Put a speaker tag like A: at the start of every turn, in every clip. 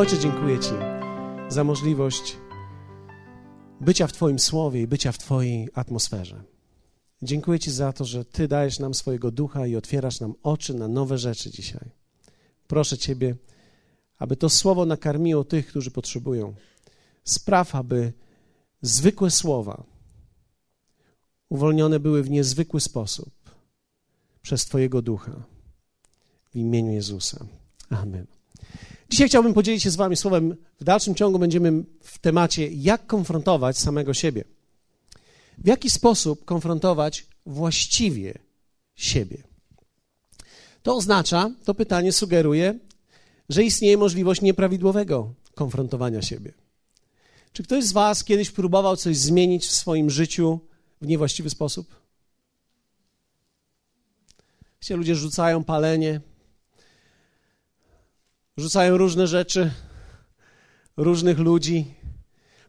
A: Ojcze, dziękuję Ci za możliwość bycia w Twoim słowie i bycia w Twojej atmosferze. Dziękuję Ci za to, że Ty dajesz nam swojego ducha i otwierasz nam oczy na nowe rzeczy dzisiaj. Proszę Ciebie, aby to słowo nakarmiło tych, którzy potrzebują. Spraw, aby zwykłe słowa uwolnione były w niezwykły sposób przez Twojego ducha. W imieniu Jezusa. Amen. Dzisiaj chciałbym podzielić się z Wami słowem. W dalszym ciągu będziemy w temacie, jak konfrontować samego siebie. W jaki sposób konfrontować właściwie siebie. To oznacza, to pytanie sugeruje, że istnieje możliwość nieprawidłowego konfrontowania siebie. Czy ktoś z Was kiedyś próbował coś zmienić w swoim życiu w niewłaściwy sposób? Gdzie ludzie rzucają palenie, rzucają różne rzeczy, różnych ludzi.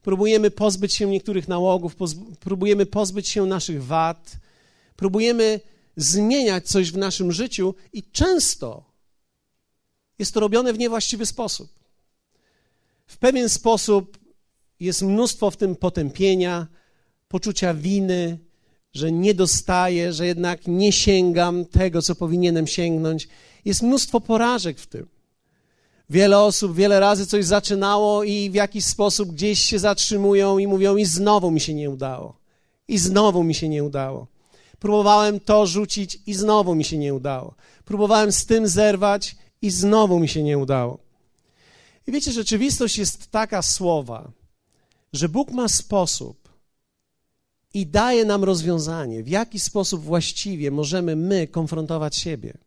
A: Próbujemy pozbyć się niektórych nałogów, próbujemy pozbyć się naszych wad, próbujemy zmieniać coś w naszym życiu i często jest to robione w niewłaściwy sposób. W pewien sposób jest mnóstwo w tym potępienia, poczucia winy, że nie dostaję, że jednak nie sięgam tego, co powinienem sięgnąć. Jest mnóstwo porażek w tym. Wiele osób wiele razy coś zaczynało i w jakiś sposób gdzieś się zatrzymują i mówią: I znowu mi się nie udało. I znowu mi się nie udało. Próbowałem to rzucić i znowu mi się nie udało. Próbowałem z tym zerwać i znowu mi się nie udało. I wiecie, rzeczywistość jest taka słowa, że Bóg ma sposób i daje nam rozwiązanie, w jaki sposób właściwie możemy my konfrontować siebie.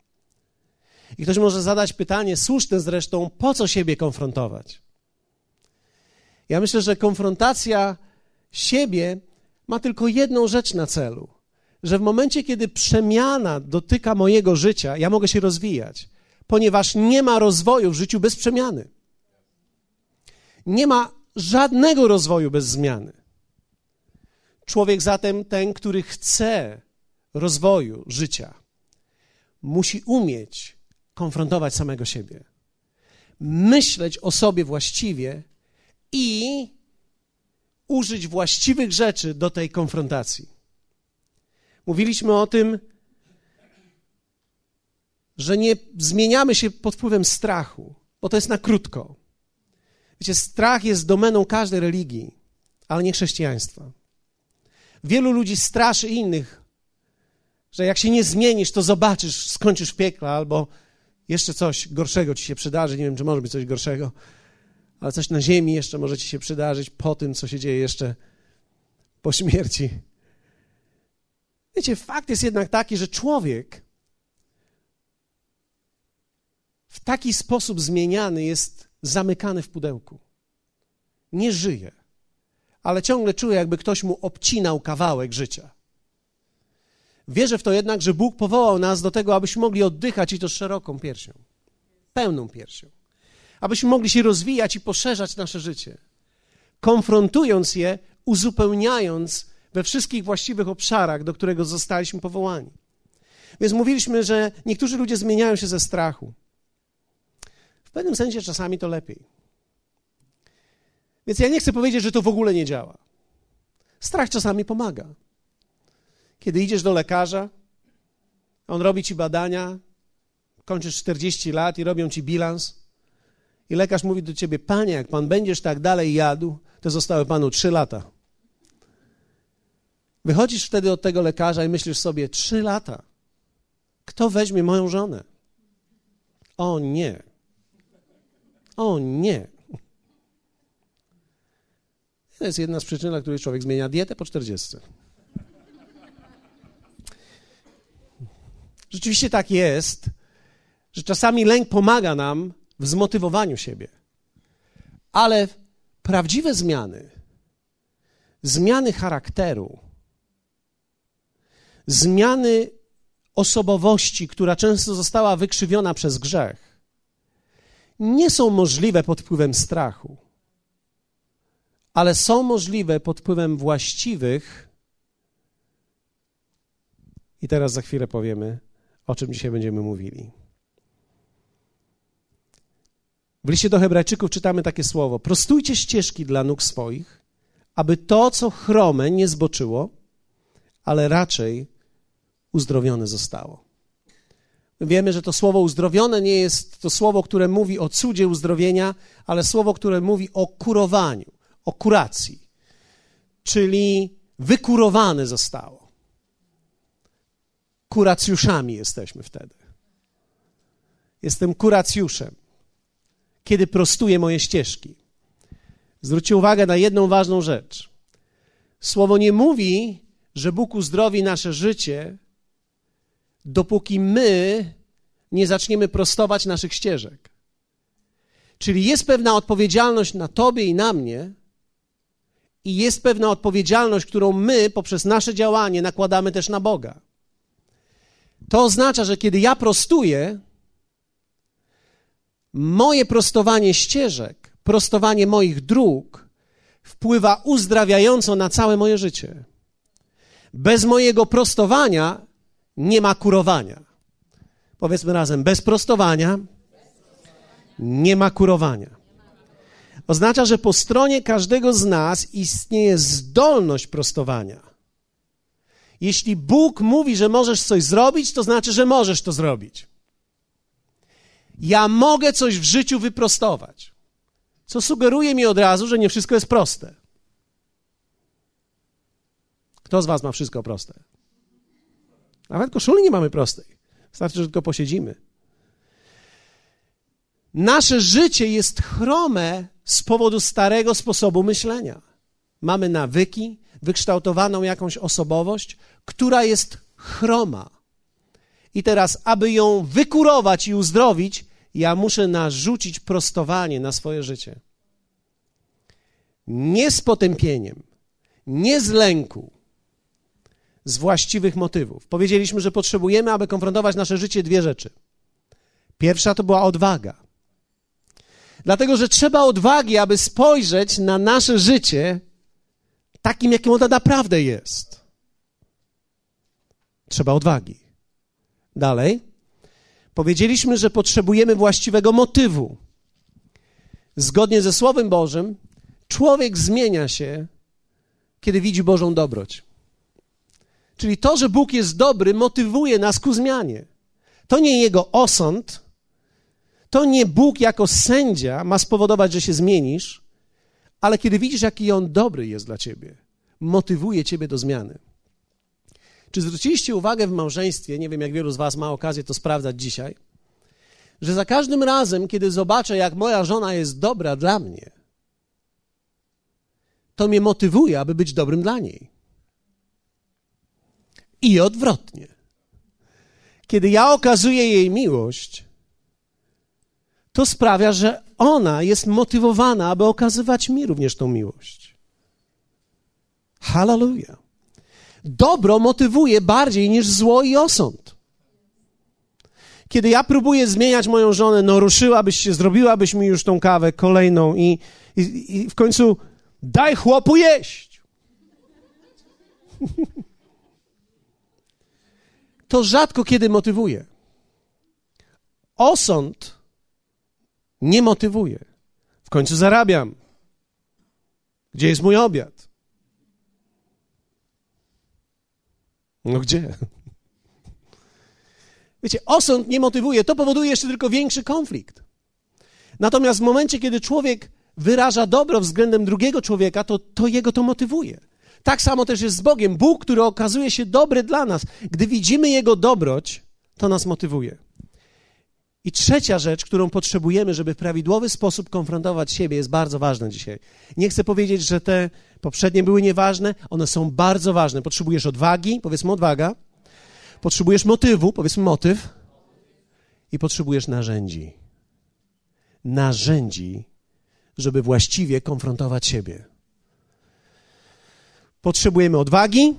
A: I ktoś może zadać pytanie, słuszne zresztą, po co siebie konfrontować? Ja myślę, że konfrontacja siebie ma tylko jedną rzecz na celu, że w momencie, kiedy przemiana dotyka mojego życia, ja mogę się rozwijać, ponieważ nie ma rozwoju w życiu bez przemiany. Nie ma żadnego rozwoju bez zmiany. Człowiek zatem, ten, który chce rozwoju życia, musi umieć konfrontować samego siebie, myśleć o sobie właściwie i użyć właściwych rzeczy do tej konfrontacji. Mówiliśmy o tym, że nie zmieniamy się pod wpływem strachu, bo to jest na krótko. Wiecie, strach jest domeną każdej religii, ale nie chrześcijaństwa. Wielu ludzi straszy innych, że jak się nie zmienisz, to zobaczysz, skończysz w piekle, albo jeszcze coś gorszego ci się przydarzy. Nie wiem, czy może być coś gorszego, ale coś na ziemi jeszcze może ci się przydarzyć po tym, co się dzieje jeszcze po śmierci. Wiecie, fakt jest jednak taki, że człowiek w taki sposób zmieniany jest zamykany w pudełku. Nie żyje, ale ciągle czuje, jakby ktoś mu obcinał kawałek życia. Wierzę w to jednak, że Bóg powołał nas do tego, abyśmy mogli oddychać i to szeroką piersią, pełną piersią, abyśmy mogli się rozwijać i poszerzać nasze życie, konfrontując je, uzupełniając we wszystkich właściwych obszarach, do którego zostaliśmy powołani. Więc mówiliśmy, że niektórzy ludzie zmieniają się ze strachu. W pewnym sensie czasami to lepiej. Więc ja nie chcę powiedzieć, że to w ogóle nie działa. Strach czasami pomaga. Kiedy idziesz do lekarza, on robi ci badania, kończysz 40 lat i robią ci bilans. I lekarz mówi do ciebie: Panie, jak pan będziesz tak dalej jadł, to zostały panu 3 lata. Wychodzisz wtedy od tego lekarza i myślisz sobie: 3 lata. Kto weźmie moją żonę? O nie. O nie. To jest jedna z przyczyn, dla której człowiek zmienia dietę po 40. Rzeczywiście tak jest, że czasami lęk pomaga nam w zmotywowaniu siebie. Ale prawdziwe zmiany, zmiany charakteru, zmiany osobowości, która często została wykrzywiona przez grzech, nie są możliwe pod wpływem strachu, ale są możliwe pod wpływem właściwych. I teraz za chwilę powiemy, o czym dzisiaj będziemy mówili. W liście do Hebrajczyków czytamy takie słowo: Prostujcie ścieżki dla nóg swoich, aby to, co chrome, nie zboczyło, ale raczej uzdrowione zostało. Wiemy, że to słowo uzdrowione nie jest to słowo, które mówi o cudzie uzdrowienia, ale słowo, które mówi o kurowaniu, o kuracji, czyli wykurowane zostało. Kuracjuszami jesteśmy wtedy. Jestem kuracjuszem, kiedy prostuję moje ścieżki. Zwróćcie uwagę na jedną ważną rzecz. Słowo nie mówi, że Bóg uzdrowi nasze życie, dopóki my nie zaczniemy prostować naszych ścieżek. Czyli jest pewna odpowiedzialność na tobie i na mnie, i jest pewna odpowiedzialność, którą my poprzez nasze działanie nakładamy też na Boga. To oznacza, że kiedy ja prostuję, moje prostowanie ścieżek, prostowanie moich dróg wpływa uzdrawiająco na całe moje życie. Bez mojego prostowania nie ma kurowania. Powiedzmy razem, bez prostowania nie ma kurowania. Oznacza, że po stronie każdego z nas istnieje zdolność prostowania. Jeśli Bóg mówi, że możesz coś zrobić, to znaczy, że możesz to zrobić. Ja mogę coś w życiu wyprostować, co sugeruje mi od razu, że nie wszystko jest proste. Kto z Was ma wszystko proste? Nawet koszuli nie mamy prostej. Wystarczy, że tylko posiedzimy. Nasze życie jest chrome z powodu starego sposobu myślenia. Mamy nawyki, wykształtowaną jakąś osobowość, która jest chroma. I teraz, aby ją wykurować i uzdrowić, ja muszę narzucić prostowanie na swoje życie. Nie z potępieniem, nie z lęku, z właściwych motywów. Powiedzieliśmy, że potrzebujemy, aby konfrontować nasze życie, dwie rzeczy. Pierwsza to była odwaga. Dlatego, że trzeba odwagi, aby spojrzeć na nasze życie takim, jakim ono naprawdę jest. Trzeba odwagi. Dalej. Powiedzieliśmy, że potrzebujemy właściwego motywu. Zgodnie ze Słowem Bożym, człowiek zmienia się, kiedy widzi Bożą dobroć. Czyli to, że Bóg jest dobry, motywuje nas ku zmianie. To nie Jego osąd, to nie Bóg jako sędzia ma spowodować, że się zmienisz, ale kiedy widzisz, jaki On dobry jest dla ciebie, motywuje ciebie do zmiany. Czy zwróciliście uwagę w małżeństwie, nie wiem jak wielu z Was ma okazję to sprawdzać dzisiaj, że za każdym razem, kiedy zobaczę, jak moja żona jest dobra dla mnie, to mnie motywuje, aby być dobrym dla niej. I odwrotnie. Kiedy ja okazuję jej miłość, to sprawia, że ona jest motywowana, aby okazywać mi również tą miłość. Hallelujah. Dobro motywuje bardziej niż zło i osąd. Kiedy ja próbuję zmieniać moją żonę, no ruszyłabyś się, zrobiłabyś mi już tą kawę kolejną i, i, i w końcu daj chłopu jeść. to rzadko kiedy motywuje. Osąd nie motywuje. W końcu zarabiam. Gdzie jest mój obiad? No gdzie? Wiecie, osąd nie motywuje, to powoduje jeszcze tylko większy konflikt. Natomiast w momencie, kiedy człowiek wyraża dobro względem drugiego człowieka, to, to jego to motywuje. Tak samo też jest z Bogiem. Bóg, który okazuje się dobry dla nas. Gdy widzimy Jego dobroć, to nas motywuje. I trzecia rzecz, którą potrzebujemy, żeby w prawidłowy sposób konfrontować siebie, jest bardzo ważna dzisiaj. Nie chcę powiedzieć, że te poprzednie były nieważne, one są bardzo ważne. Potrzebujesz odwagi, powiedzmy odwaga. Potrzebujesz motywu, powiedzmy motyw. I potrzebujesz narzędzi. Narzędzi, żeby właściwie konfrontować siebie. Potrzebujemy odwagi,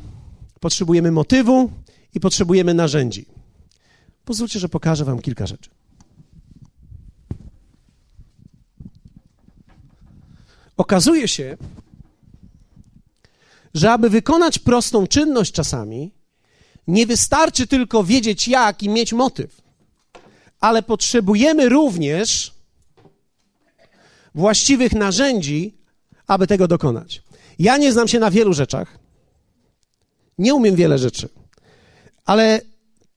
A: potrzebujemy motywu i potrzebujemy narzędzi. Pozwólcie, że pokażę Wam kilka rzeczy. Okazuje się, że aby wykonać prostą czynność czasami, nie wystarczy tylko wiedzieć jak i mieć motyw, ale potrzebujemy również właściwych narzędzi, aby tego dokonać. Ja nie znam się na wielu rzeczach. Nie umiem wiele rzeczy. Ale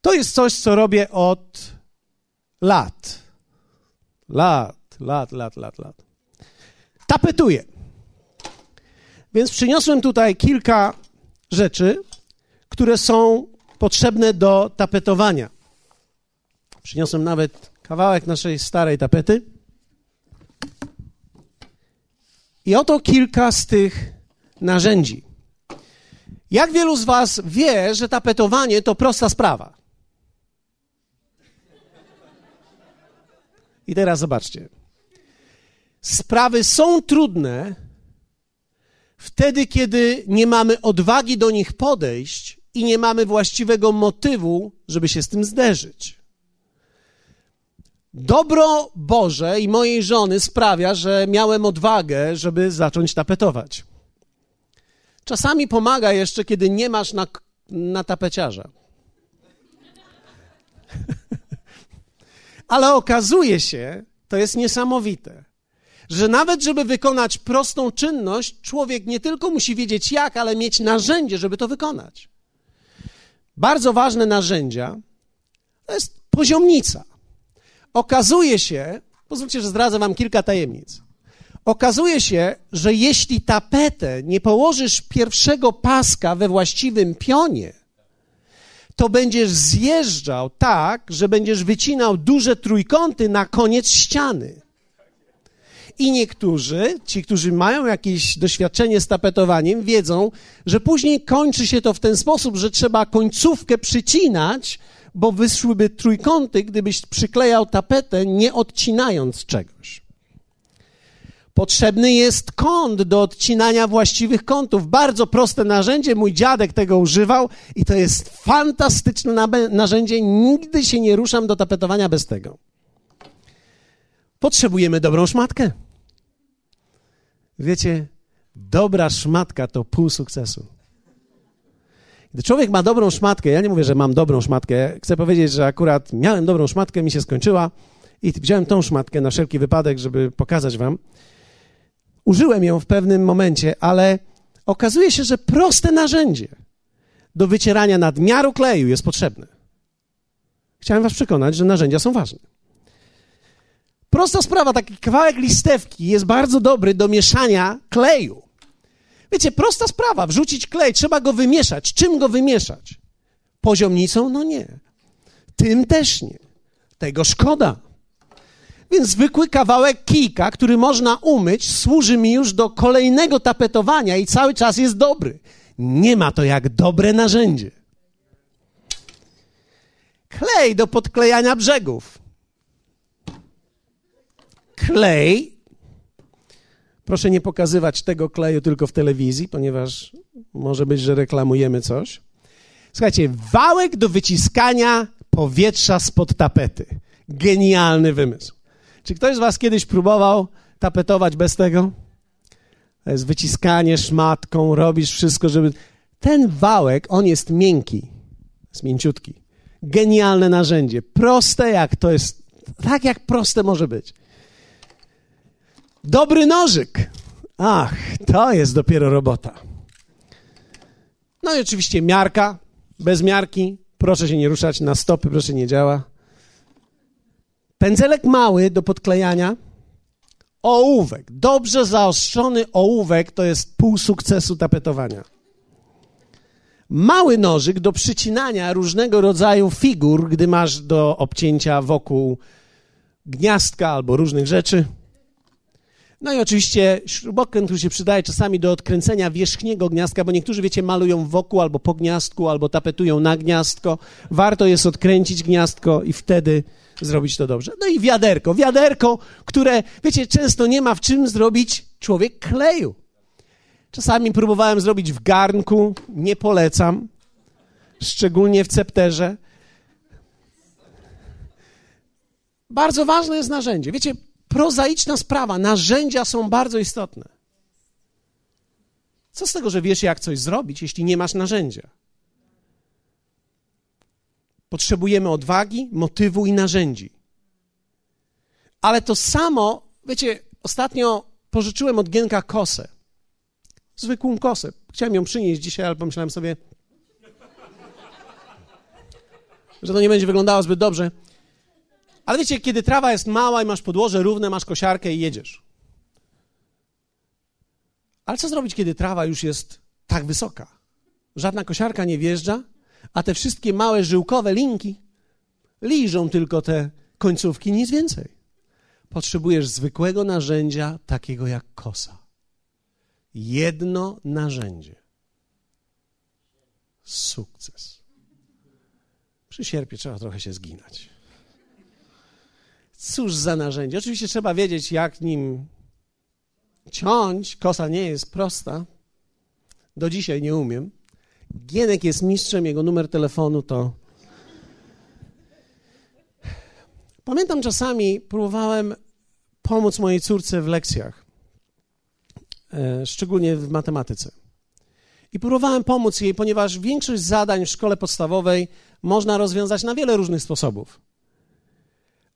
A: to jest coś, co robię od lat. Lat, lat, lat, lat, lat. Tapetuję. Więc przyniosłem tutaj kilka rzeczy, które są potrzebne do tapetowania. Przyniosłem nawet kawałek naszej starej tapety. I oto kilka z tych narzędzi. Jak wielu z Was wie, że tapetowanie to prosta sprawa? I teraz zobaczcie. Sprawy są trudne wtedy, kiedy nie mamy odwagi do nich podejść i nie mamy właściwego motywu, żeby się z tym zderzyć. Dobro Boże i mojej żony sprawia, że miałem odwagę, żeby zacząć tapetować. Czasami pomaga jeszcze, kiedy nie masz na, na tapeciarza. Ale okazuje się, to jest niesamowite, że nawet żeby wykonać prostą czynność, człowiek nie tylko musi wiedzieć jak, ale mieć narzędzie, żeby to wykonać. Bardzo ważne narzędzia to jest poziomnica. Okazuje się, pozwólcie, że zdradzę wam kilka tajemnic. Okazuje się, że jeśli tapetę nie położysz pierwszego paska we właściwym pionie, to będziesz zjeżdżał tak, że będziesz wycinał duże trójkąty na koniec ściany. I niektórzy, ci, którzy mają jakieś doświadczenie z tapetowaniem, wiedzą, że później kończy się to w ten sposób, że trzeba końcówkę przycinać, bo wyszłyby trójkąty, gdybyś przyklejał tapetę, nie odcinając czegoś. Potrzebny jest kąt do odcinania właściwych kątów. Bardzo proste narzędzie, mój dziadek tego używał i to jest fantastyczne narzędzie. Nigdy się nie ruszam do tapetowania bez tego. Potrzebujemy dobrą szmatkę. Wiecie, dobra szmatka to pół sukcesu. Gdy człowiek ma dobrą szmatkę, ja nie mówię, że mam dobrą szmatkę, chcę powiedzieć, że akurat miałem dobrą szmatkę, mi się skończyła i wziąłem tą szmatkę na wszelki wypadek, żeby pokazać wam. Użyłem ją w pewnym momencie, ale okazuje się, że proste narzędzie do wycierania nadmiaru kleju jest potrzebne. Chciałem was przekonać, że narzędzia są ważne. Prosta sprawa, taki kawałek listewki jest bardzo dobry do mieszania kleju. Wiecie, prosta sprawa, wrzucić klej, trzeba go wymieszać. Czym go wymieszać? Poziomnicą? No nie. Tym też nie. Tego szkoda. Więc zwykły kawałek kijka, który można umyć, służy mi już do kolejnego tapetowania i cały czas jest dobry. Nie ma to jak dobre narzędzie. Klej do podklejania brzegów. Klej. Proszę nie pokazywać tego kleju tylko w telewizji, ponieważ może być, że reklamujemy coś. Słuchajcie, wałek do wyciskania powietrza spod tapety. Genialny wymysł. Czy ktoś z Was kiedyś próbował tapetować bez tego? To jest wyciskanie szmatką, robisz wszystko, żeby. Ten wałek, on jest miękki, jest mięciutki. Genialne narzędzie. Proste jak to jest, tak jak proste może być. Dobry nożyk. Ach, to jest dopiero robota. No i oczywiście miarka. Bez miarki proszę się nie ruszać na stopy, proszę nie działa. Pędzelek mały do podklejania. Ołówek. Dobrze zaostrzony ołówek to jest pół sukcesu tapetowania. Mały nożyk do przycinania różnego rodzaju figur, gdy masz do obcięcia wokół gniazdka albo różnych rzeczy. No i oczywiście śrubokręt, który się przydaje czasami do odkręcenia wierzchniego gniazdka, bo niektórzy, wiecie, malują wokół albo po gniazdku, albo tapetują na gniazdko. Warto jest odkręcić gniazdko i wtedy zrobić to dobrze. No i wiaderko. Wiaderko, które, wiecie, często nie ma w czym zrobić człowiek kleju. Czasami próbowałem zrobić w garnku, nie polecam, szczególnie w cepterze. Bardzo ważne jest narzędzie. Wiecie, prozaiczna sprawa, narzędzia są bardzo istotne. Co z tego, że wiesz, jak coś zrobić, jeśli nie masz narzędzia? Potrzebujemy odwagi, motywu i narzędzi. Ale to samo, wiecie, ostatnio pożyczyłem od Gienka kosę. Zwykłą kosę. Chciałem ją przynieść dzisiaj, ale pomyślałem sobie, że to nie będzie wyglądało zbyt dobrze. Ale wiecie, kiedy trawa jest mała i masz podłoże równe, masz kosiarkę i jedziesz. Ale co zrobić, kiedy trawa już jest tak wysoka? Żadna kosiarka nie wjeżdża, a te wszystkie małe żyłkowe linki liżą tylko te końcówki, nic więcej. Potrzebujesz zwykłego narzędzia, takiego jak kosa. Jedno narzędzie. Sukces. Przy sierpie trzeba trochę się zginać. Cóż za narzędzie. Oczywiście trzeba wiedzieć, jak nim ciąć. Kosa nie jest prosta. Do dzisiaj nie umiem. Gienek jest mistrzem, jego numer telefonu to. Pamiętam czasami próbowałem pomóc mojej córce w lekcjach, e, szczególnie w matematyce. I próbowałem pomóc jej, ponieważ większość zadań w szkole podstawowej można rozwiązać na wiele różnych sposobów.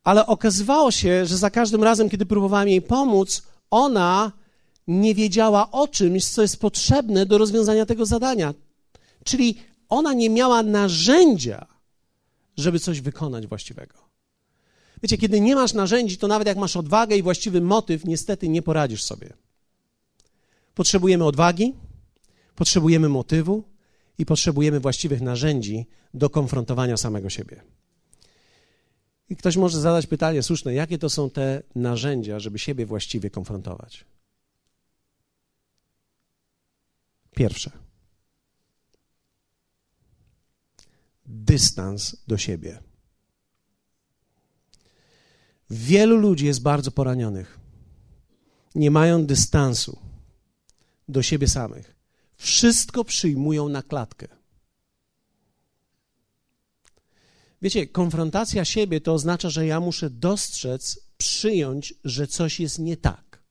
A: Ale okazywało się, że za każdym razem, kiedy próbowałem jej pomóc, ona nie wiedziała o czymś, co jest potrzebne do rozwiązania tego zadania. Czyli ona nie miała narzędzia, żeby coś wykonać właściwego. Wiecie, kiedy nie masz narzędzi, to nawet jak masz odwagę i właściwy motyw, niestety nie poradzisz sobie. Potrzebujemy odwagi, potrzebujemy motywu i potrzebujemy właściwych narzędzi do konfrontowania samego siebie. I ktoś może zadać pytanie słuszne, jakie to są te narzędzia, żeby siebie właściwie konfrontować? Pierwsze. Dystans do siebie. Wielu ludzi jest bardzo poranionych. Nie mają dystansu do siebie samych. Wszystko przyjmują na klatkę. Wiecie, konfrontacja siebie to oznacza, że ja muszę dostrzec, przyjąć, że coś jest nie tak.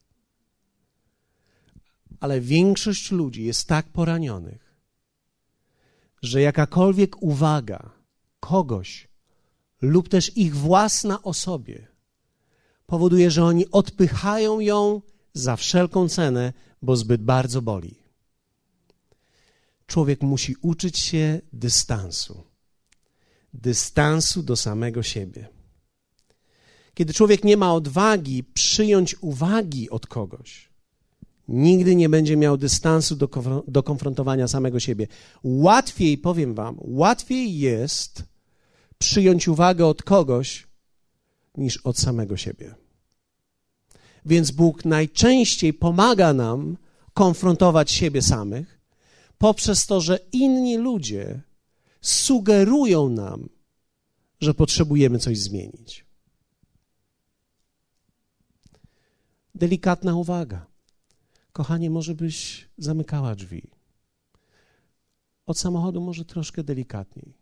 A: Ale większość ludzi jest tak poranionych, że jakakolwiek uwaga kogoś lub też ich własna o sobie powoduje, że oni odpychają ją za wszelką cenę, bo zbyt bardzo boli. Człowiek musi uczyć się dystansu dystansu do samego siebie. Kiedy człowiek nie ma odwagi przyjąć uwagi od kogoś, nigdy nie będzie miał dystansu do, do konfrontowania samego siebie. Łatwiej, powiem Wam, łatwiej jest przyjąć uwagę od kogoś niż od samego siebie. Więc Bóg najczęściej pomaga nam konfrontować siebie samych poprzez to, że inni ludzie sugerują nam, że potrzebujemy coś zmienić. Delikatna uwaga. Kochanie, może byś zamykała drzwi. Od samochodu może troszkę delikatniej.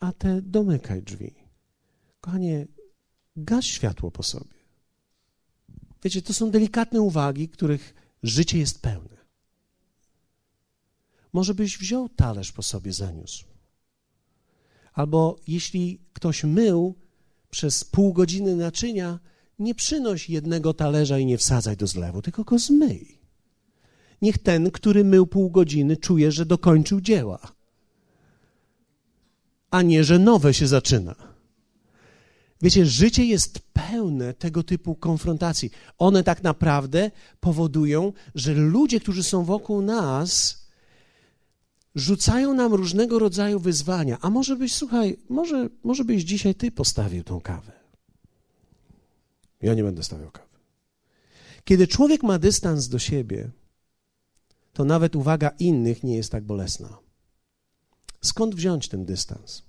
A: A te domykaj drzwi. Kochanie, gaś światło po sobie. Wiecie, to są delikatne uwagi, których życie jest pełne. Może byś wziął talerz po sobie zaniósł. Albo jeśli ktoś mył przez pół godziny naczynia, nie przynoś jednego talerza i nie wsadzaj do zlewu, tylko go zmyj. Niech ten, który mył pół godziny, czuje, że dokończył dzieła, a nie, że nowe się zaczyna. Wiecie, życie jest pełne tego typu konfrontacji. One tak naprawdę powodują, że ludzie, którzy są wokół nas, rzucają nam różnego rodzaju wyzwania. A może byś, słuchaj, może, może byś dzisiaj ty postawił tą kawę. Ja nie będę stawiał kawy. Kiedy człowiek ma dystans do siebie, to nawet uwaga innych nie jest tak bolesna. Skąd wziąć ten dystans?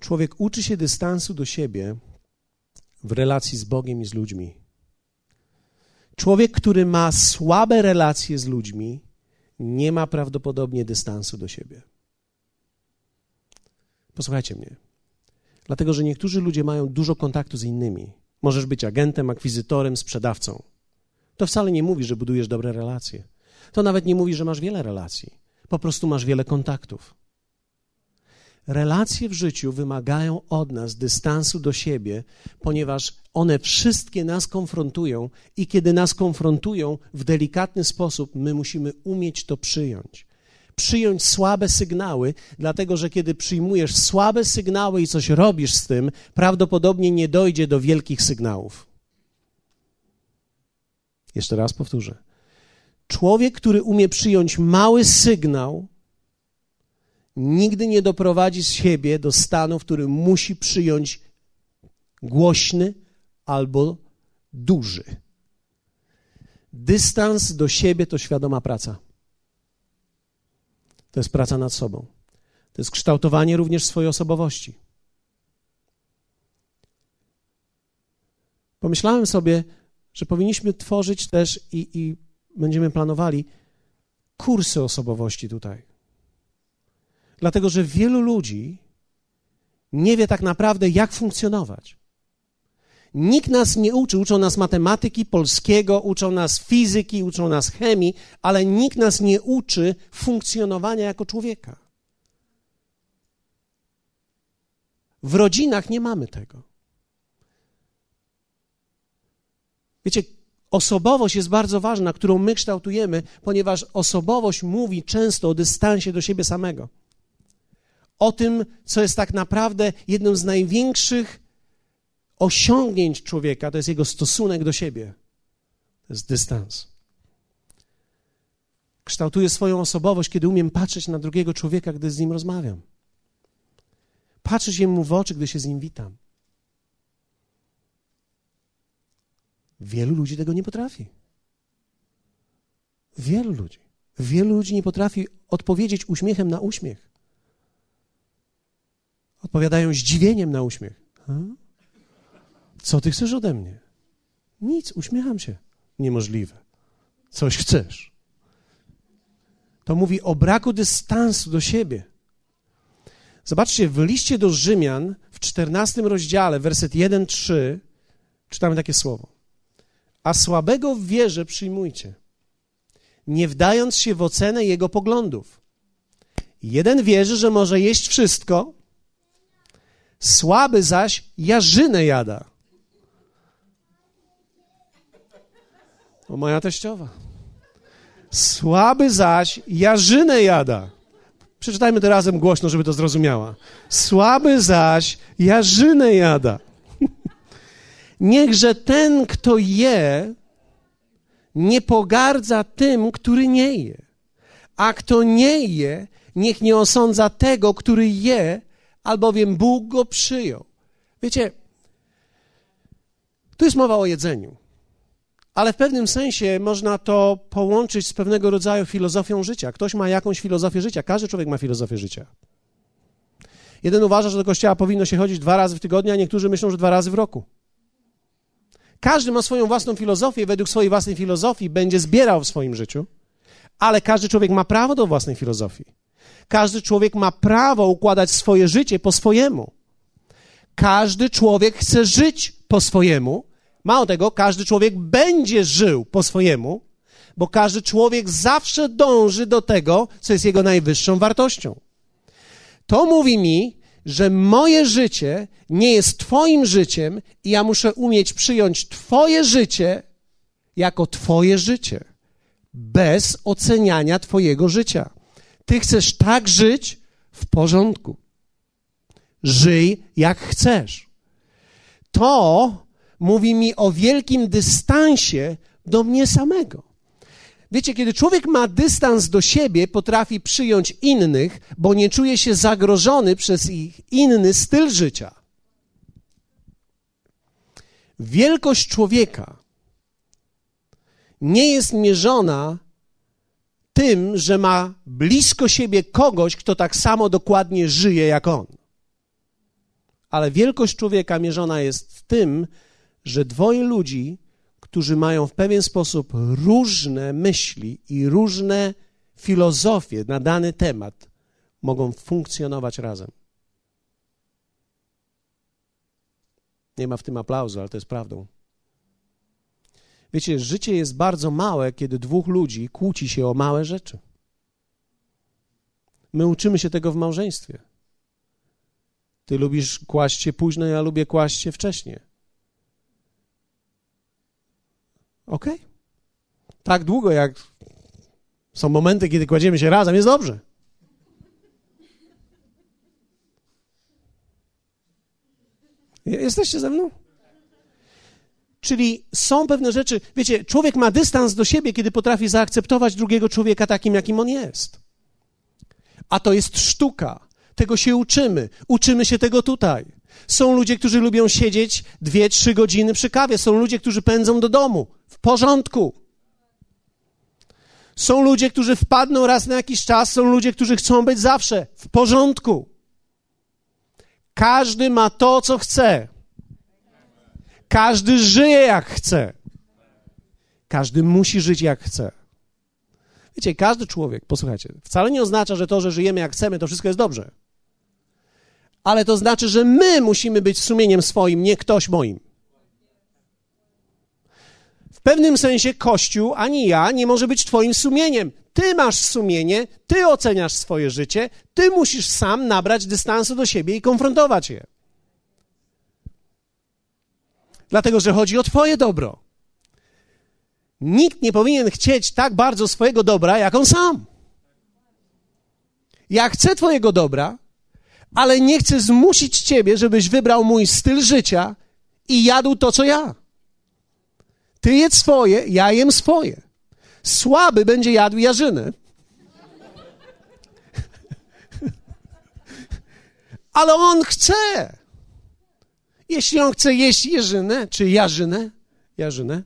A: Człowiek uczy się dystansu do siebie w relacji z Bogiem i z ludźmi. Człowiek, który ma słabe relacje z ludźmi, nie ma prawdopodobnie dystansu do siebie. Posłuchajcie mnie. Dlatego, że niektórzy ludzie mają dużo kontaktu z innymi. Możesz być agentem, akwizytorem, sprzedawcą. To wcale nie mówi, że budujesz dobre relacje. To nawet nie mówi, że masz wiele relacji. Po prostu masz wiele kontaktów. Relacje w życiu wymagają od nas dystansu do siebie, ponieważ one wszystkie nas konfrontują i kiedy nas konfrontują w delikatny sposób, my musimy umieć to przyjąć. Przyjąć słabe sygnały, dlatego że kiedy przyjmujesz słabe sygnały i coś robisz z tym, prawdopodobnie nie dojdzie do wielkich sygnałów. Jeszcze raz powtórzę. Człowiek, który umie przyjąć mały sygnał, nigdy nie doprowadzi z siebie do stanu, w którym musi przyjąć głośny albo duży. Dystans do siebie to świadoma praca. To jest praca nad sobą. To jest kształtowanie również swojej osobowości. Pomyślałem sobie, że powinniśmy tworzyć też i, i będziemy planowali kursy osobowości tutaj. Dlatego, że wielu ludzi nie wie tak naprawdę, jak funkcjonować. Nikt nas nie uczy, uczą nas matematyki, polskiego, uczą nas fizyki, uczą nas chemii, ale nikt nas nie uczy funkcjonowania jako człowieka. W rodzinach nie mamy tego. Wiecie, osobowość jest bardzo ważna, którą my kształtujemy, ponieważ osobowość mówi często o dystansie do siebie samego. O tym, co jest tak naprawdę jednym z największych osiągnięć człowieka, to jest jego stosunek do siebie. To jest dystans. Kształtuję swoją osobowość, kiedy umiem patrzeć na drugiego człowieka, gdy z nim rozmawiam. Patrzeć mu w oczy, gdy się z nim witam. Wielu ludzi tego nie potrafi. Wielu ludzi. Wielu ludzi nie potrafi odpowiedzieć uśmiechem na uśmiech. Odpowiadają zdziwieniem na uśmiech. Hmm? Co ty chcesz ode mnie? Nic, uśmiecham się. Niemożliwe. Coś chcesz. To mówi o braku dystansu do siebie. Zobaczcie, w liście do Rzymian w 14 rozdziale, werset 1-3, czytamy takie słowo. A słabego w wierze przyjmujcie, nie wdając się w ocenę jego poglądów. Jeden wierzy, że może jeść wszystko, słaby zaś jarzynę jada. O moja teściowa. Słaby zaś jarzynę jada. Przeczytajmy to razem głośno, żeby to zrozumiała. Słaby zaś jarzynę jada. Niechże ten, kto je, nie pogardza tym, który nie je. A kto nie je, niech nie osądza tego, który je, albowiem Bóg go przyjął. Wiecie, tu jest mowa o jedzeniu, ale w pewnym sensie można to połączyć z pewnego rodzaju filozofią życia. Ktoś ma jakąś filozofię życia, każdy człowiek ma filozofię życia. Jeden uważa, że do kościoła powinno się chodzić dwa razy w tygodniu, a niektórzy myślą, że dwa razy w roku. Każdy ma swoją własną filozofię, według swojej własnej filozofii będzie zbierał w swoim życiu, ale każdy człowiek ma prawo do własnej filozofii. Każdy człowiek ma prawo układać swoje życie po swojemu. Każdy człowiek chce żyć po swojemu. Mało tego, każdy człowiek będzie żył po swojemu, bo każdy człowiek zawsze dąży do tego, co jest jego najwyższą wartością. To mówi mi, że moje życie nie jest Twoim życiem i ja muszę umieć przyjąć Twoje życie jako Twoje życie, bez oceniania Twojego życia. Ty chcesz tak żyć w porządku. Żyj jak chcesz. To mówi mi o wielkim dystansie do mnie samego. Wiecie, kiedy człowiek ma dystans do siebie, potrafi przyjąć innych, bo nie czuje się zagrożony przez ich inny styl życia. Wielkość człowieka nie jest mierzona tym, że ma blisko siebie kogoś, kto tak samo dokładnie żyje jak on. Ale wielkość człowieka mierzona jest tym, że dwoje ludzi, którzy mają w pewien sposób różne myśli i różne filozofie na dany temat, mogą funkcjonować razem. Nie ma w tym aplauzu, ale to jest prawdą. Wiecie, życie jest bardzo małe, kiedy dwóch ludzi kłóci się o małe rzeczy. My uczymy się tego w małżeństwie. Ty lubisz kłaść się późno, ja lubię kłaść się wcześnie. Ok? Tak długo, jak są momenty, kiedy kładziemy się razem, jest dobrze. Jesteście ze mną? Czyli są pewne rzeczy, wiecie, człowiek ma dystans do siebie, kiedy potrafi zaakceptować drugiego człowieka takim, jakim on jest. A to jest sztuka. Tego się uczymy. Uczymy się tego tutaj. Są ludzie, którzy lubią siedzieć dwie, trzy godziny przy kawie. Są ludzie, którzy pędzą do domu. W porządku. Są ludzie, którzy wpadną raz na jakiś czas. Są ludzie, którzy chcą być zawsze. W porządku. Każdy ma to, co chce. Każdy żyje jak chce. Każdy musi żyć jak chce. Wiecie, każdy człowiek, posłuchajcie, wcale nie oznacza, że to, że żyjemy jak chcemy, to wszystko jest dobrze. Ale to znaczy, że my musimy być sumieniem swoim, nie ktoś moim. W pewnym sensie Kościół, ani ja, nie może być Twoim sumieniem. Ty masz sumienie, ty oceniasz swoje życie, ty musisz sam nabrać dystansu do siebie i konfrontować je. Dlatego, że chodzi o Twoje dobro. Nikt nie powinien chcieć tak bardzo swojego dobra, jak on sam. Ja chcę Twojego dobra, ale nie chcę zmusić Ciebie, żebyś wybrał mój styl życia i jadł to, co ja. Ty jedz swoje, ja jem swoje. Słaby będzie jadł jarzynę. Ale on chce. Jeśli on chce jeść jeżynę, czy jarzynę, jarzynę,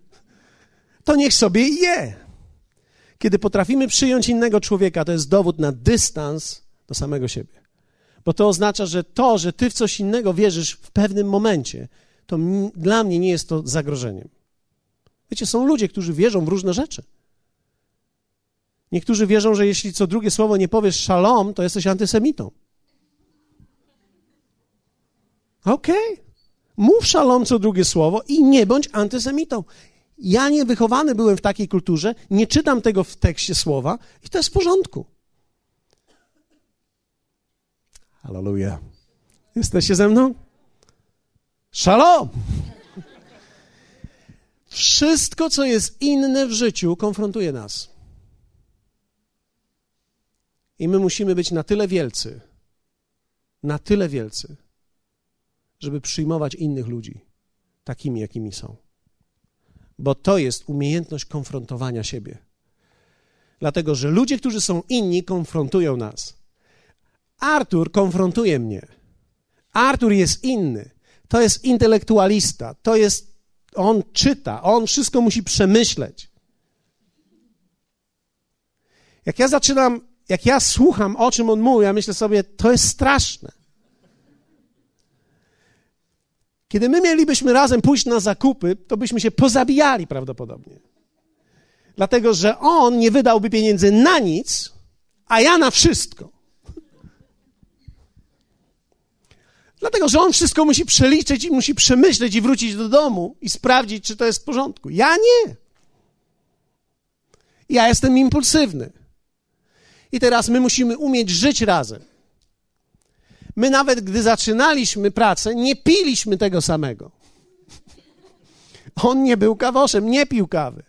A: to niech sobie je. Kiedy potrafimy przyjąć innego człowieka, to jest dowód na dystans do samego siebie. Bo to oznacza, że to, że ty w coś innego wierzysz w pewnym momencie, to dla mnie nie jest to zagrożeniem. Wiecie, są ludzie, którzy wierzą w różne rzeczy. Niektórzy wierzą, że jeśli co drugie słowo nie powiesz szalom, to jesteś antysemitą. Okej. Okay. Mów szalom co drugie słowo i nie bądź antysemitą. Ja nie wychowany byłem w takiej kulturze, nie czytam tego w tekście słowa i to jest w porządku. Hallelujah. Jesteście ze mną? Szalom! Wszystko, co jest inne w życiu, konfrontuje nas. I my musimy być na tyle wielcy, na tyle wielcy, żeby przyjmować innych ludzi takimi, jakimi są. Bo to jest umiejętność konfrontowania siebie. Dlatego, że ludzie, którzy są inni, konfrontują nas. Artur konfrontuje mnie. Artur jest inny. To jest intelektualista. To jest. On czyta, on wszystko musi przemyśleć. Jak ja zaczynam, jak ja słucham, o czym on mówi, ja myślę sobie, to jest straszne. Kiedy my mielibyśmy razem pójść na zakupy, to byśmy się pozabijali prawdopodobnie. Dlatego, że on nie wydałby pieniędzy na nic, a ja na wszystko. Dlatego, że on wszystko musi przeliczyć i musi przemyśleć i wrócić do domu i sprawdzić, czy to jest w porządku. Ja nie. Ja jestem impulsywny. I teraz my musimy umieć żyć razem. My nawet gdy zaczynaliśmy pracę, nie piliśmy tego samego. On nie był kawoszem, nie pił kawy.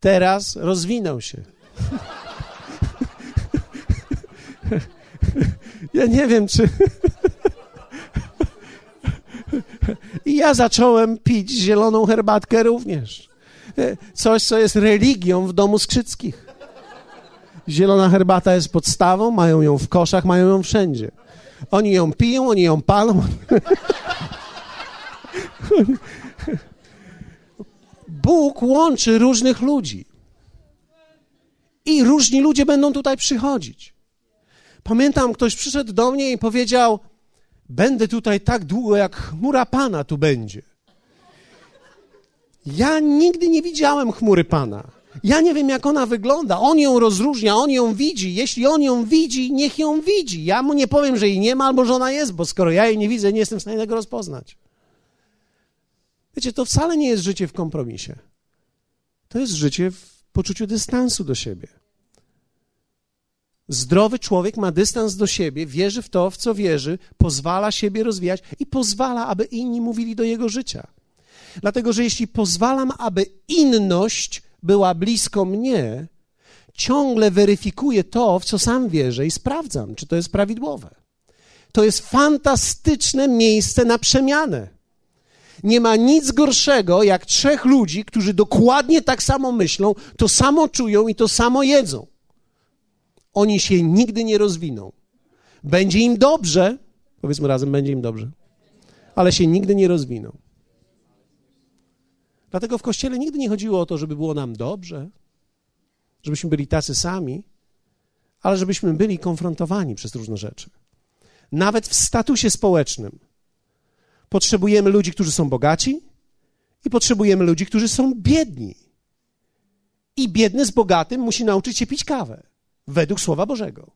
A: Teraz rozwinął się. Ja nie wiem, czy. I ja zacząłem pić zieloną herbatkę również. Coś, co jest religią w domu Skrzyckich. Zielona herbata jest podstawą, mają ją w koszach, mają ją wszędzie. Oni ją piją, oni ją palą. Bóg łączy różnych ludzi. I różni ludzie będą tutaj przychodzić. Pamiętam, ktoś przyszedł do mnie i powiedział: Będę tutaj tak długo, jak chmura Pana tu będzie. Ja nigdy nie widziałem chmury Pana. Ja nie wiem, jak ona wygląda. On ją rozróżnia, on ją widzi. Jeśli on ją widzi, niech ją widzi. Ja mu nie powiem, że jej nie ma albo że ona jest, bo skoro ja jej nie widzę, nie jestem w stanie tego rozpoznać. Wiecie, to wcale nie jest życie w kompromisie. To jest życie w poczuciu dystansu do siebie. Zdrowy człowiek ma dystans do siebie, wierzy w to, w co wierzy, pozwala siebie rozwijać i pozwala, aby inni mówili do jego życia. Dlatego, że jeśli pozwalam, aby inność była blisko mnie, ciągle weryfikuję to, w co sam wierzę i sprawdzam, czy to jest prawidłowe. To jest fantastyczne miejsce na przemianę. Nie ma nic gorszego jak trzech ludzi, którzy dokładnie tak samo myślą, to samo czują i to samo jedzą. Oni się nigdy nie rozwiną. Będzie im dobrze, powiedzmy razem, będzie im dobrze, ale się nigdy nie rozwiną. Dlatego w kościele nigdy nie chodziło o to, żeby było nam dobrze, żebyśmy byli tacy sami, ale żebyśmy byli konfrontowani przez różne rzeczy. Nawet w statusie społecznym potrzebujemy ludzi, którzy są bogaci i potrzebujemy ludzi, którzy są biedni. I biedny z bogatym musi nauczyć się pić kawę według Słowa Bożego.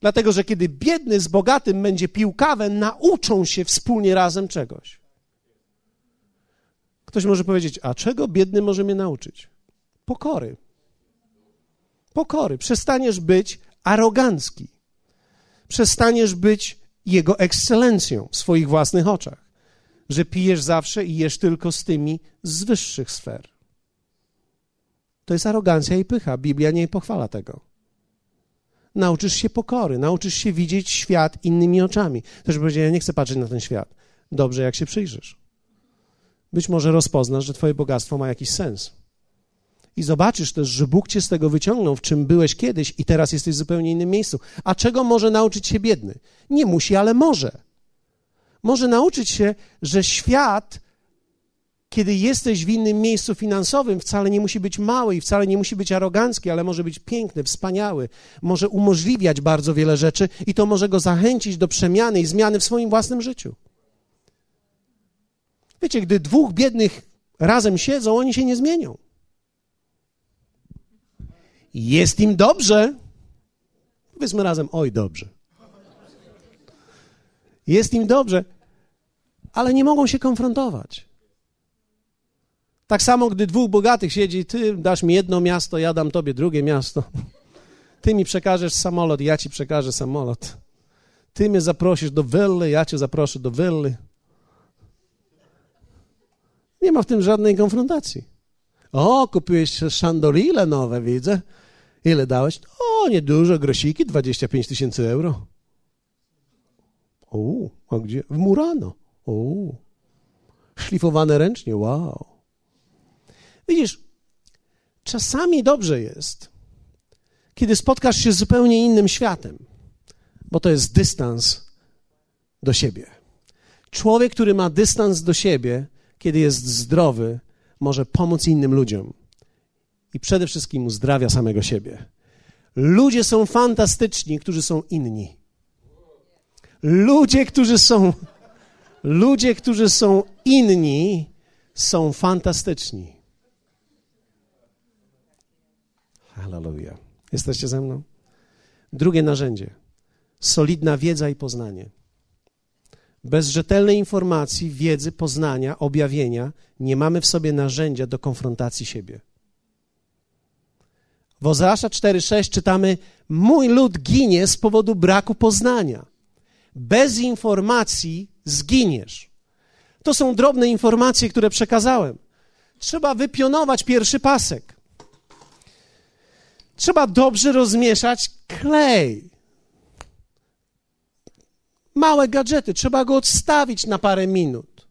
A: Dlatego, że kiedy biedny z bogatym będzie pił kawę, nauczą się wspólnie razem czegoś. Ktoś może powiedzieć, a czego biedny może mnie nauczyć? Pokory. Pokory. Przestaniesz być arogancki. Przestaniesz być jego ekscelencją w swoich własnych oczach. Że pijesz zawsze i jesz tylko z tymi z wyższych sfer. To jest arogancja i pycha. Biblia nie pochwala tego. Nauczysz się pokory, nauczysz się widzieć świat innymi oczami. Też powiedzieć, ja nie chcę patrzeć na ten świat. Dobrze, jak się przyjrzysz. Być może rozpoznasz, że twoje bogactwo ma jakiś sens. I zobaczysz też, że Bóg cię z tego wyciągnął, w czym byłeś kiedyś i teraz jesteś w zupełnie innym miejscu. A czego może nauczyć się biedny? Nie musi, ale może. Może nauczyć się, że świat kiedy jesteś w innym miejscu finansowym, wcale nie musi być mały i wcale nie musi być arogancki, ale może być piękny, wspaniały, może umożliwiać bardzo wiele rzeczy i to może go zachęcić do przemiany i zmiany w swoim własnym życiu. Wiecie, gdy dwóch biednych razem siedzą, oni się nie zmienią. Jest im dobrze. Powiedzmy razem, oj, dobrze. Jest im dobrze, ale nie mogą się konfrontować. Tak samo, gdy dwóch bogatych siedzi, ty dasz mi jedno miasto, ja dam tobie drugie miasto. Ty mi przekażesz samolot, ja ci przekażę samolot. Ty mnie zaprosisz do willy, ja cię zaproszę do willy. Nie ma w tym żadnej konfrontacji. O, kupiłeś szandorile nowe, widzę. Ile dałeś? O, niedużo, grosiki, 25 tysięcy euro. O, a gdzie? W Murano. O, szlifowane ręcznie, wow. Widzisz, czasami dobrze jest, kiedy spotkasz się z zupełnie innym światem, bo to jest dystans do siebie. Człowiek, który ma dystans do siebie, kiedy jest zdrowy, może pomóc innym ludziom i przede wszystkim uzdrawia samego siebie. Ludzie są fantastyczni, którzy są inni. Ludzie, którzy są ludzie, którzy są inni, są fantastyczni. Hallelujah. Jesteście ze mną? Drugie narzędzie. Solidna wiedza i poznanie. Bez rzetelnej informacji, wiedzy, poznania, objawienia nie mamy w sobie narzędzia do konfrontacji siebie. W Ozeasza 4:6 czytamy: Mój lud ginie z powodu braku poznania. Bez informacji zginiesz. To są drobne informacje, które przekazałem. Trzeba wypionować pierwszy pasek. Trzeba dobrze rozmieszać klej. Małe gadżety, trzeba go odstawić na parę minut.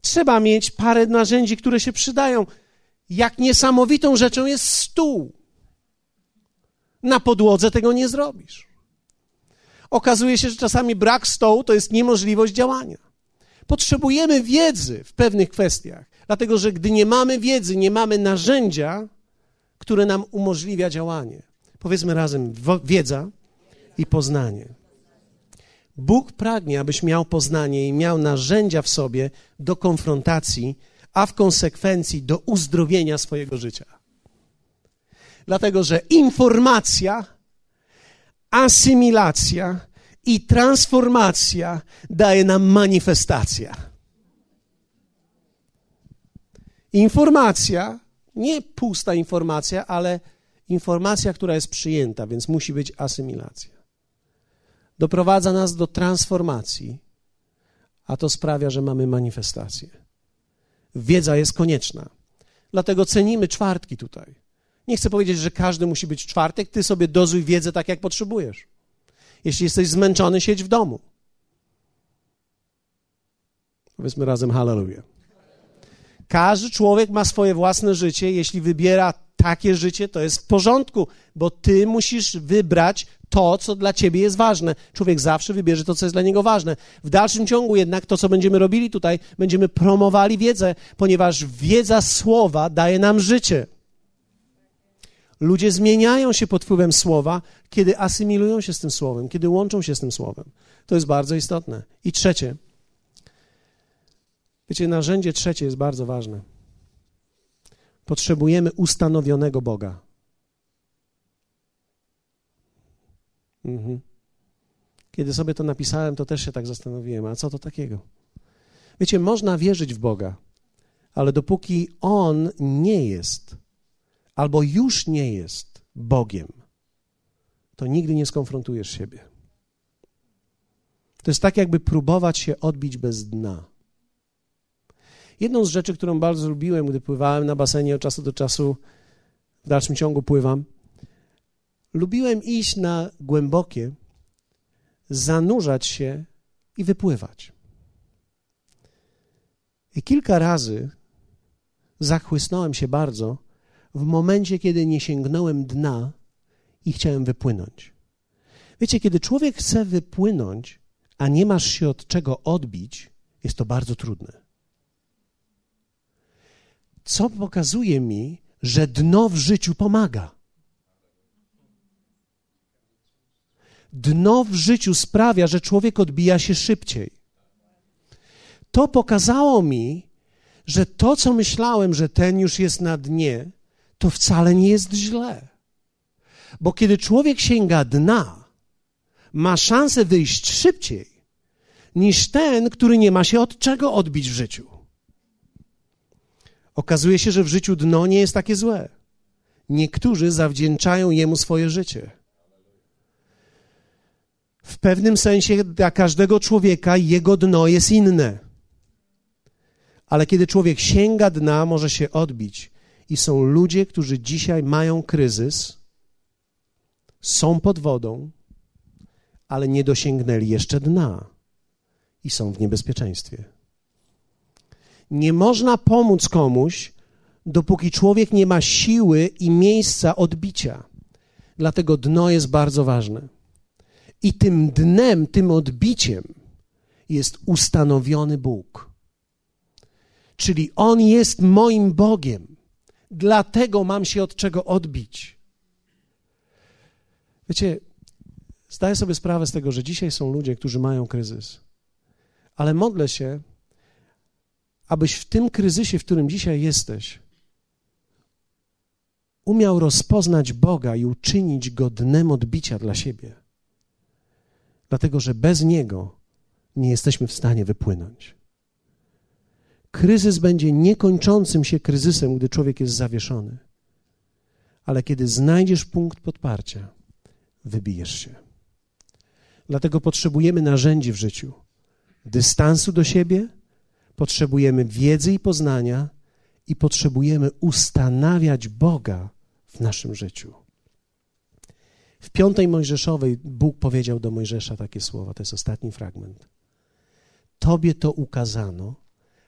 A: Trzeba mieć parę narzędzi, które się przydają. Jak niesamowitą rzeczą jest stół. Na podłodze tego nie zrobisz. Okazuje się, że czasami brak stołu to jest niemożliwość działania. Potrzebujemy wiedzy w pewnych kwestiach, dlatego że gdy nie mamy wiedzy, nie mamy narzędzia, które nam umożliwia działanie. Powiedzmy razem: wiedza i poznanie. Bóg pragnie, abyś miał poznanie i miał narzędzia w sobie do konfrontacji, a w konsekwencji do uzdrowienia swojego życia. Dlatego, że informacja, asymilacja i transformacja daje nam manifestacja. Informacja nie pusta informacja, ale informacja, która jest przyjęta, więc musi być asymilacja. Doprowadza nas do transformacji, a to sprawia, że mamy manifestację. Wiedza jest konieczna. Dlatego cenimy czwartki tutaj. Nie chcę powiedzieć, że każdy musi być czwartek, ty sobie dozuj wiedzę tak, jak potrzebujesz. Jeśli jesteś zmęczony, siedź w domu. Powiedzmy razem hallelujah. Każdy człowiek ma swoje własne życie. Jeśli wybiera takie życie, to jest w porządku, bo ty musisz wybrać to, co dla ciebie jest ważne. Człowiek zawsze wybierze to, co jest dla niego ważne. W dalszym ciągu jednak to, co będziemy robili tutaj, będziemy promowali wiedzę, ponieważ wiedza słowa daje nam życie. Ludzie zmieniają się pod wpływem słowa, kiedy asymilują się z tym słowem, kiedy łączą się z tym słowem. To jest bardzo istotne. I trzecie, Wiecie, narzędzie trzecie jest bardzo ważne. Potrzebujemy ustanowionego Boga. Mhm. Kiedy sobie to napisałem, to też się tak zastanowiłem, a co to takiego? Wiecie, można wierzyć w Boga, ale dopóki On nie jest, albo już nie jest Bogiem, to nigdy nie skonfrontujesz siebie. To jest tak, jakby próbować się odbić bez dna. Jedną z rzeczy, którą bardzo lubiłem, gdy pływałem na basenie od czasu do czasu, w dalszym ciągu pływam, lubiłem iść na głębokie, zanurzać się i wypływać. I kilka razy zachłysnąłem się bardzo w momencie, kiedy nie sięgnąłem dna i chciałem wypłynąć. Wiecie, kiedy człowiek chce wypłynąć, a nie masz się od czego odbić, jest to bardzo trudne co pokazuje mi, że dno w życiu pomaga. Dno w życiu sprawia, że człowiek odbija się szybciej. To pokazało mi, że to, co myślałem, że ten już jest na dnie, to wcale nie jest źle. Bo kiedy człowiek sięga dna, ma szansę wyjść szybciej niż ten, który nie ma się od czego odbić w życiu. Okazuje się, że w życiu dno nie jest takie złe. Niektórzy zawdzięczają jemu swoje życie. W pewnym sensie dla każdego człowieka jego dno jest inne. Ale kiedy człowiek sięga dna, może się odbić. I są ludzie, którzy dzisiaj mają kryzys, są pod wodą, ale nie dosięgnęli jeszcze dna i są w niebezpieczeństwie. Nie można pomóc komuś, dopóki człowiek nie ma siły i miejsca odbicia. Dlatego dno jest bardzo ważne. I tym dnem, tym odbiciem jest ustanowiony Bóg. Czyli On jest moim Bogiem. Dlatego mam się od czego odbić. Wiecie, zdaję sobie sprawę z tego, że dzisiaj są ludzie, którzy mają kryzys. Ale modlę się, abyś w tym kryzysie, w którym dzisiaj jesteś, umiał rozpoznać Boga i uczynić go dnem odbicia dla siebie. Dlatego, że bez Niego nie jesteśmy w stanie wypłynąć. Kryzys będzie niekończącym się kryzysem, gdy człowiek jest zawieszony. Ale kiedy znajdziesz punkt podparcia, wybijesz się. Dlatego potrzebujemy narzędzi w życiu: dystansu do siebie potrzebujemy wiedzy i poznania i potrzebujemy ustanawiać Boga w naszym życiu. W piątej Mojżeszowej Bóg powiedział do Mojżesza takie słowa, to jest ostatni fragment. Tobie to ukazano,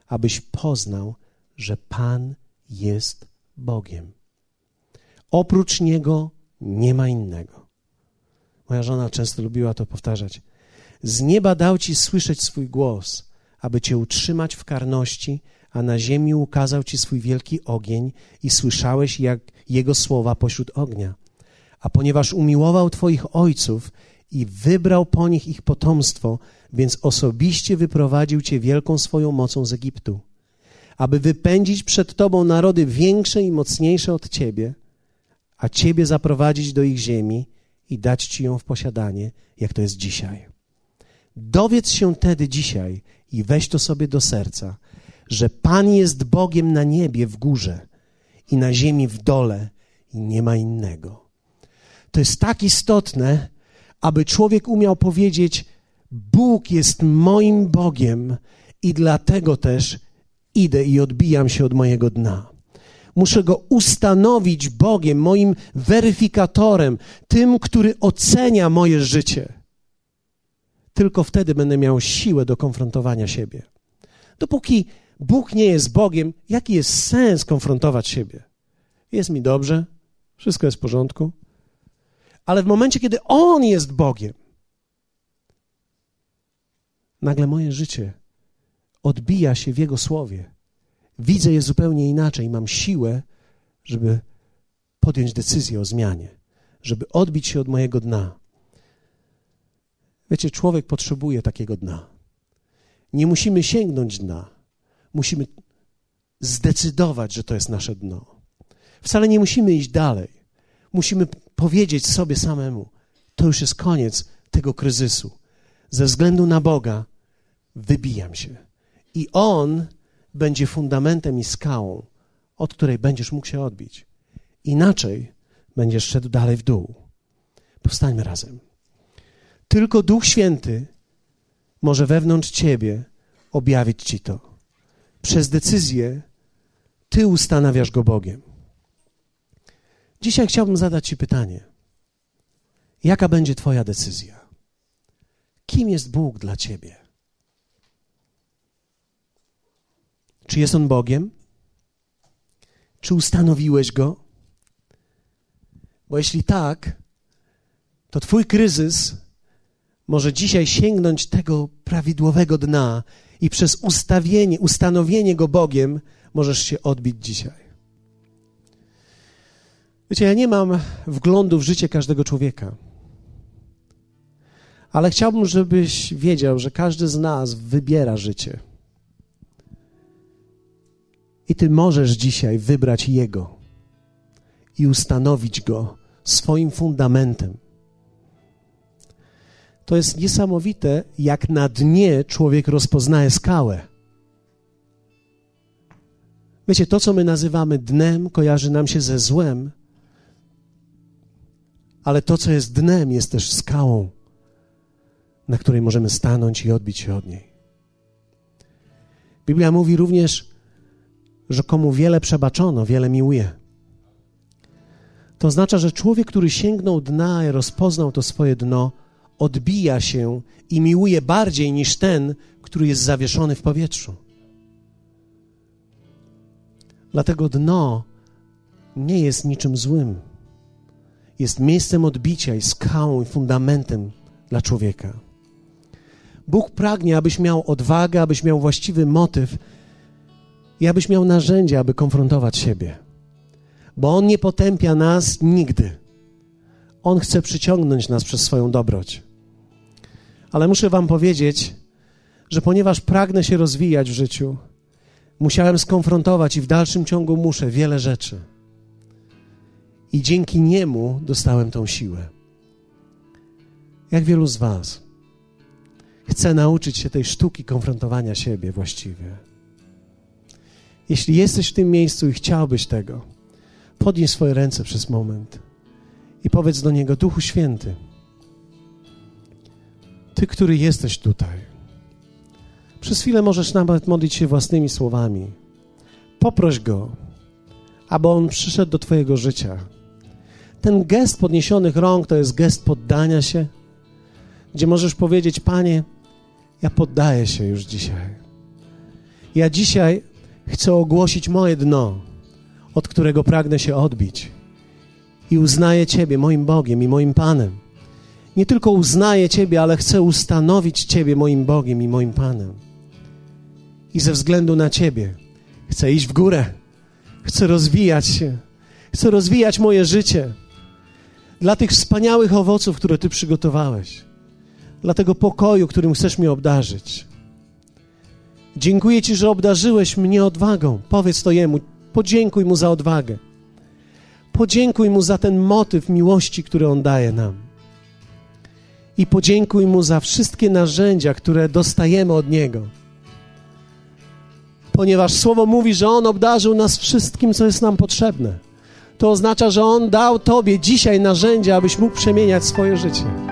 A: abyś poznał, że Pan jest Bogiem. Oprócz Niego nie ma innego. Moja żona często lubiła to powtarzać. Z nieba dał ci słyszeć swój głos, aby cię utrzymać w karności, a na ziemi ukazał ci swój wielki ogień i słyszałeś jak jego słowa pośród ognia. A ponieważ umiłował twoich ojców i wybrał po nich ich potomstwo, więc osobiście wyprowadził cię wielką swoją mocą z Egiptu, aby wypędzić przed tobą narody większe i mocniejsze od ciebie, a ciebie zaprowadzić do ich ziemi i dać ci ją w posiadanie, jak to jest dzisiaj. Dowiedz się tedy dzisiaj i weź to sobie do serca, że Pan jest Bogiem na niebie w górze i na ziemi w dole, i nie ma innego. To jest tak istotne, aby człowiek umiał powiedzieć: Bóg jest moim Bogiem i dlatego też idę i odbijam się od mojego dna. Muszę go ustanowić Bogiem, moim weryfikatorem, tym, który ocenia moje życie. Tylko wtedy będę miał siłę do konfrontowania siebie. Dopóki Bóg nie jest Bogiem, jaki jest sens konfrontować siebie? Jest mi dobrze, wszystko jest w porządku. Ale w momencie, kiedy On jest Bogiem, nagle moje życie odbija się w Jego słowie. Widzę je zupełnie inaczej. Mam siłę, żeby podjąć decyzję o zmianie, żeby odbić się od mojego dna. Wiecie, człowiek potrzebuje takiego dna. Nie musimy sięgnąć dna. Musimy zdecydować, że to jest nasze dno. Wcale nie musimy iść dalej. Musimy powiedzieć sobie samemu: To już jest koniec tego kryzysu. Ze względu na Boga wybijam się. I On będzie fundamentem i skałą, od której będziesz mógł się odbić. Inaczej będziesz szedł dalej w dół. Powstańmy razem. Tylko Duch Święty może wewnątrz ciebie objawić ci to. Przez decyzję ty ustanawiasz go Bogiem. Dzisiaj chciałbym zadać ci pytanie. Jaka będzie twoja decyzja? Kim jest Bóg dla ciebie? Czy jest on Bogiem? Czy ustanowiłeś go? Bo jeśli tak, to Twój kryzys może dzisiaj sięgnąć tego prawidłowego dna i przez ustawienie, ustanowienie go Bogiem możesz się odbić dzisiaj. Wiecie, ja nie mam wglądu w życie każdego człowieka. Ale chciałbym, żebyś wiedział, że każdy z nas wybiera życie. I ty możesz dzisiaj wybrać Jego i ustanowić Go swoim fundamentem. To jest niesamowite, jak na dnie człowiek rozpoznaje skałę. Wiecie, to co my nazywamy dnem, kojarzy nam się ze złem, ale to, co jest dnem, jest też skałą, na której możemy stanąć i odbić się od niej. Biblia mówi również, że komu wiele przebaczono, wiele miłuje. To oznacza, że człowiek, który sięgnął dna i rozpoznał to swoje dno, odbija się i miłuje bardziej niż ten, który jest zawieszony w powietrzu. Dlatego dno nie jest niczym złym. Jest miejscem odbicia i skałą i fundamentem dla człowieka. Bóg pragnie, abyś miał odwagę, abyś miał właściwy motyw i abyś miał narzędzie, aby konfrontować siebie. Bo On nie potępia nas nigdy. On chce przyciągnąć nas przez swoją dobroć. Ale muszę Wam powiedzieć, że ponieważ pragnę się rozwijać w życiu, musiałem skonfrontować i w dalszym ciągu muszę wiele rzeczy. I dzięki niemu dostałem tą siłę. Jak wielu z Was chce nauczyć się tej sztuki konfrontowania siebie właściwie? Jeśli jesteś w tym miejscu i chciałbyś tego, podnieś swoje ręce przez moment i powiedz do Niego: Duchu Święty, Ty, który jesteś tutaj, przez chwilę możesz nawet modlić się własnymi słowami. Poproś Go, aby On przyszedł do Twojego życia. Ten gest podniesionych rąk to jest gest poddania się, gdzie możesz powiedzieć: Panie, ja poddaję się już dzisiaj. Ja dzisiaj Chcę ogłosić moje dno, od którego pragnę się odbić. I uznaję Ciebie moim Bogiem i moim Panem. Nie tylko uznaję Ciebie, ale chcę ustanowić Ciebie moim Bogiem i moim Panem. I ze względu na Ciebie chcę iść w górę, chcę rozwijać się, chcę rozwijać moje życie dla tych wspaniałych owoców, które Ty przygotowałeś, dla tego pokoju, którym chcesz mnie obdarzyć. Dziękuję Ci, że obdarzyłeś mnie odwagą. Powiedz to Jemu, podziękuj Mu za odwagę. Podziękuj Mu za ten motyw miłości, który On daje nam. I podziękuj Mu za wszystkie narzędzia, które dostajemy od Niego. Ponieważ Słowo mówi, że On obdarzył nas wszystkim, co jest nam potrzebne. To oznacza, że On dał Tobie dzisiaj narzędzia, abyś mógł przemieniać swoje życie.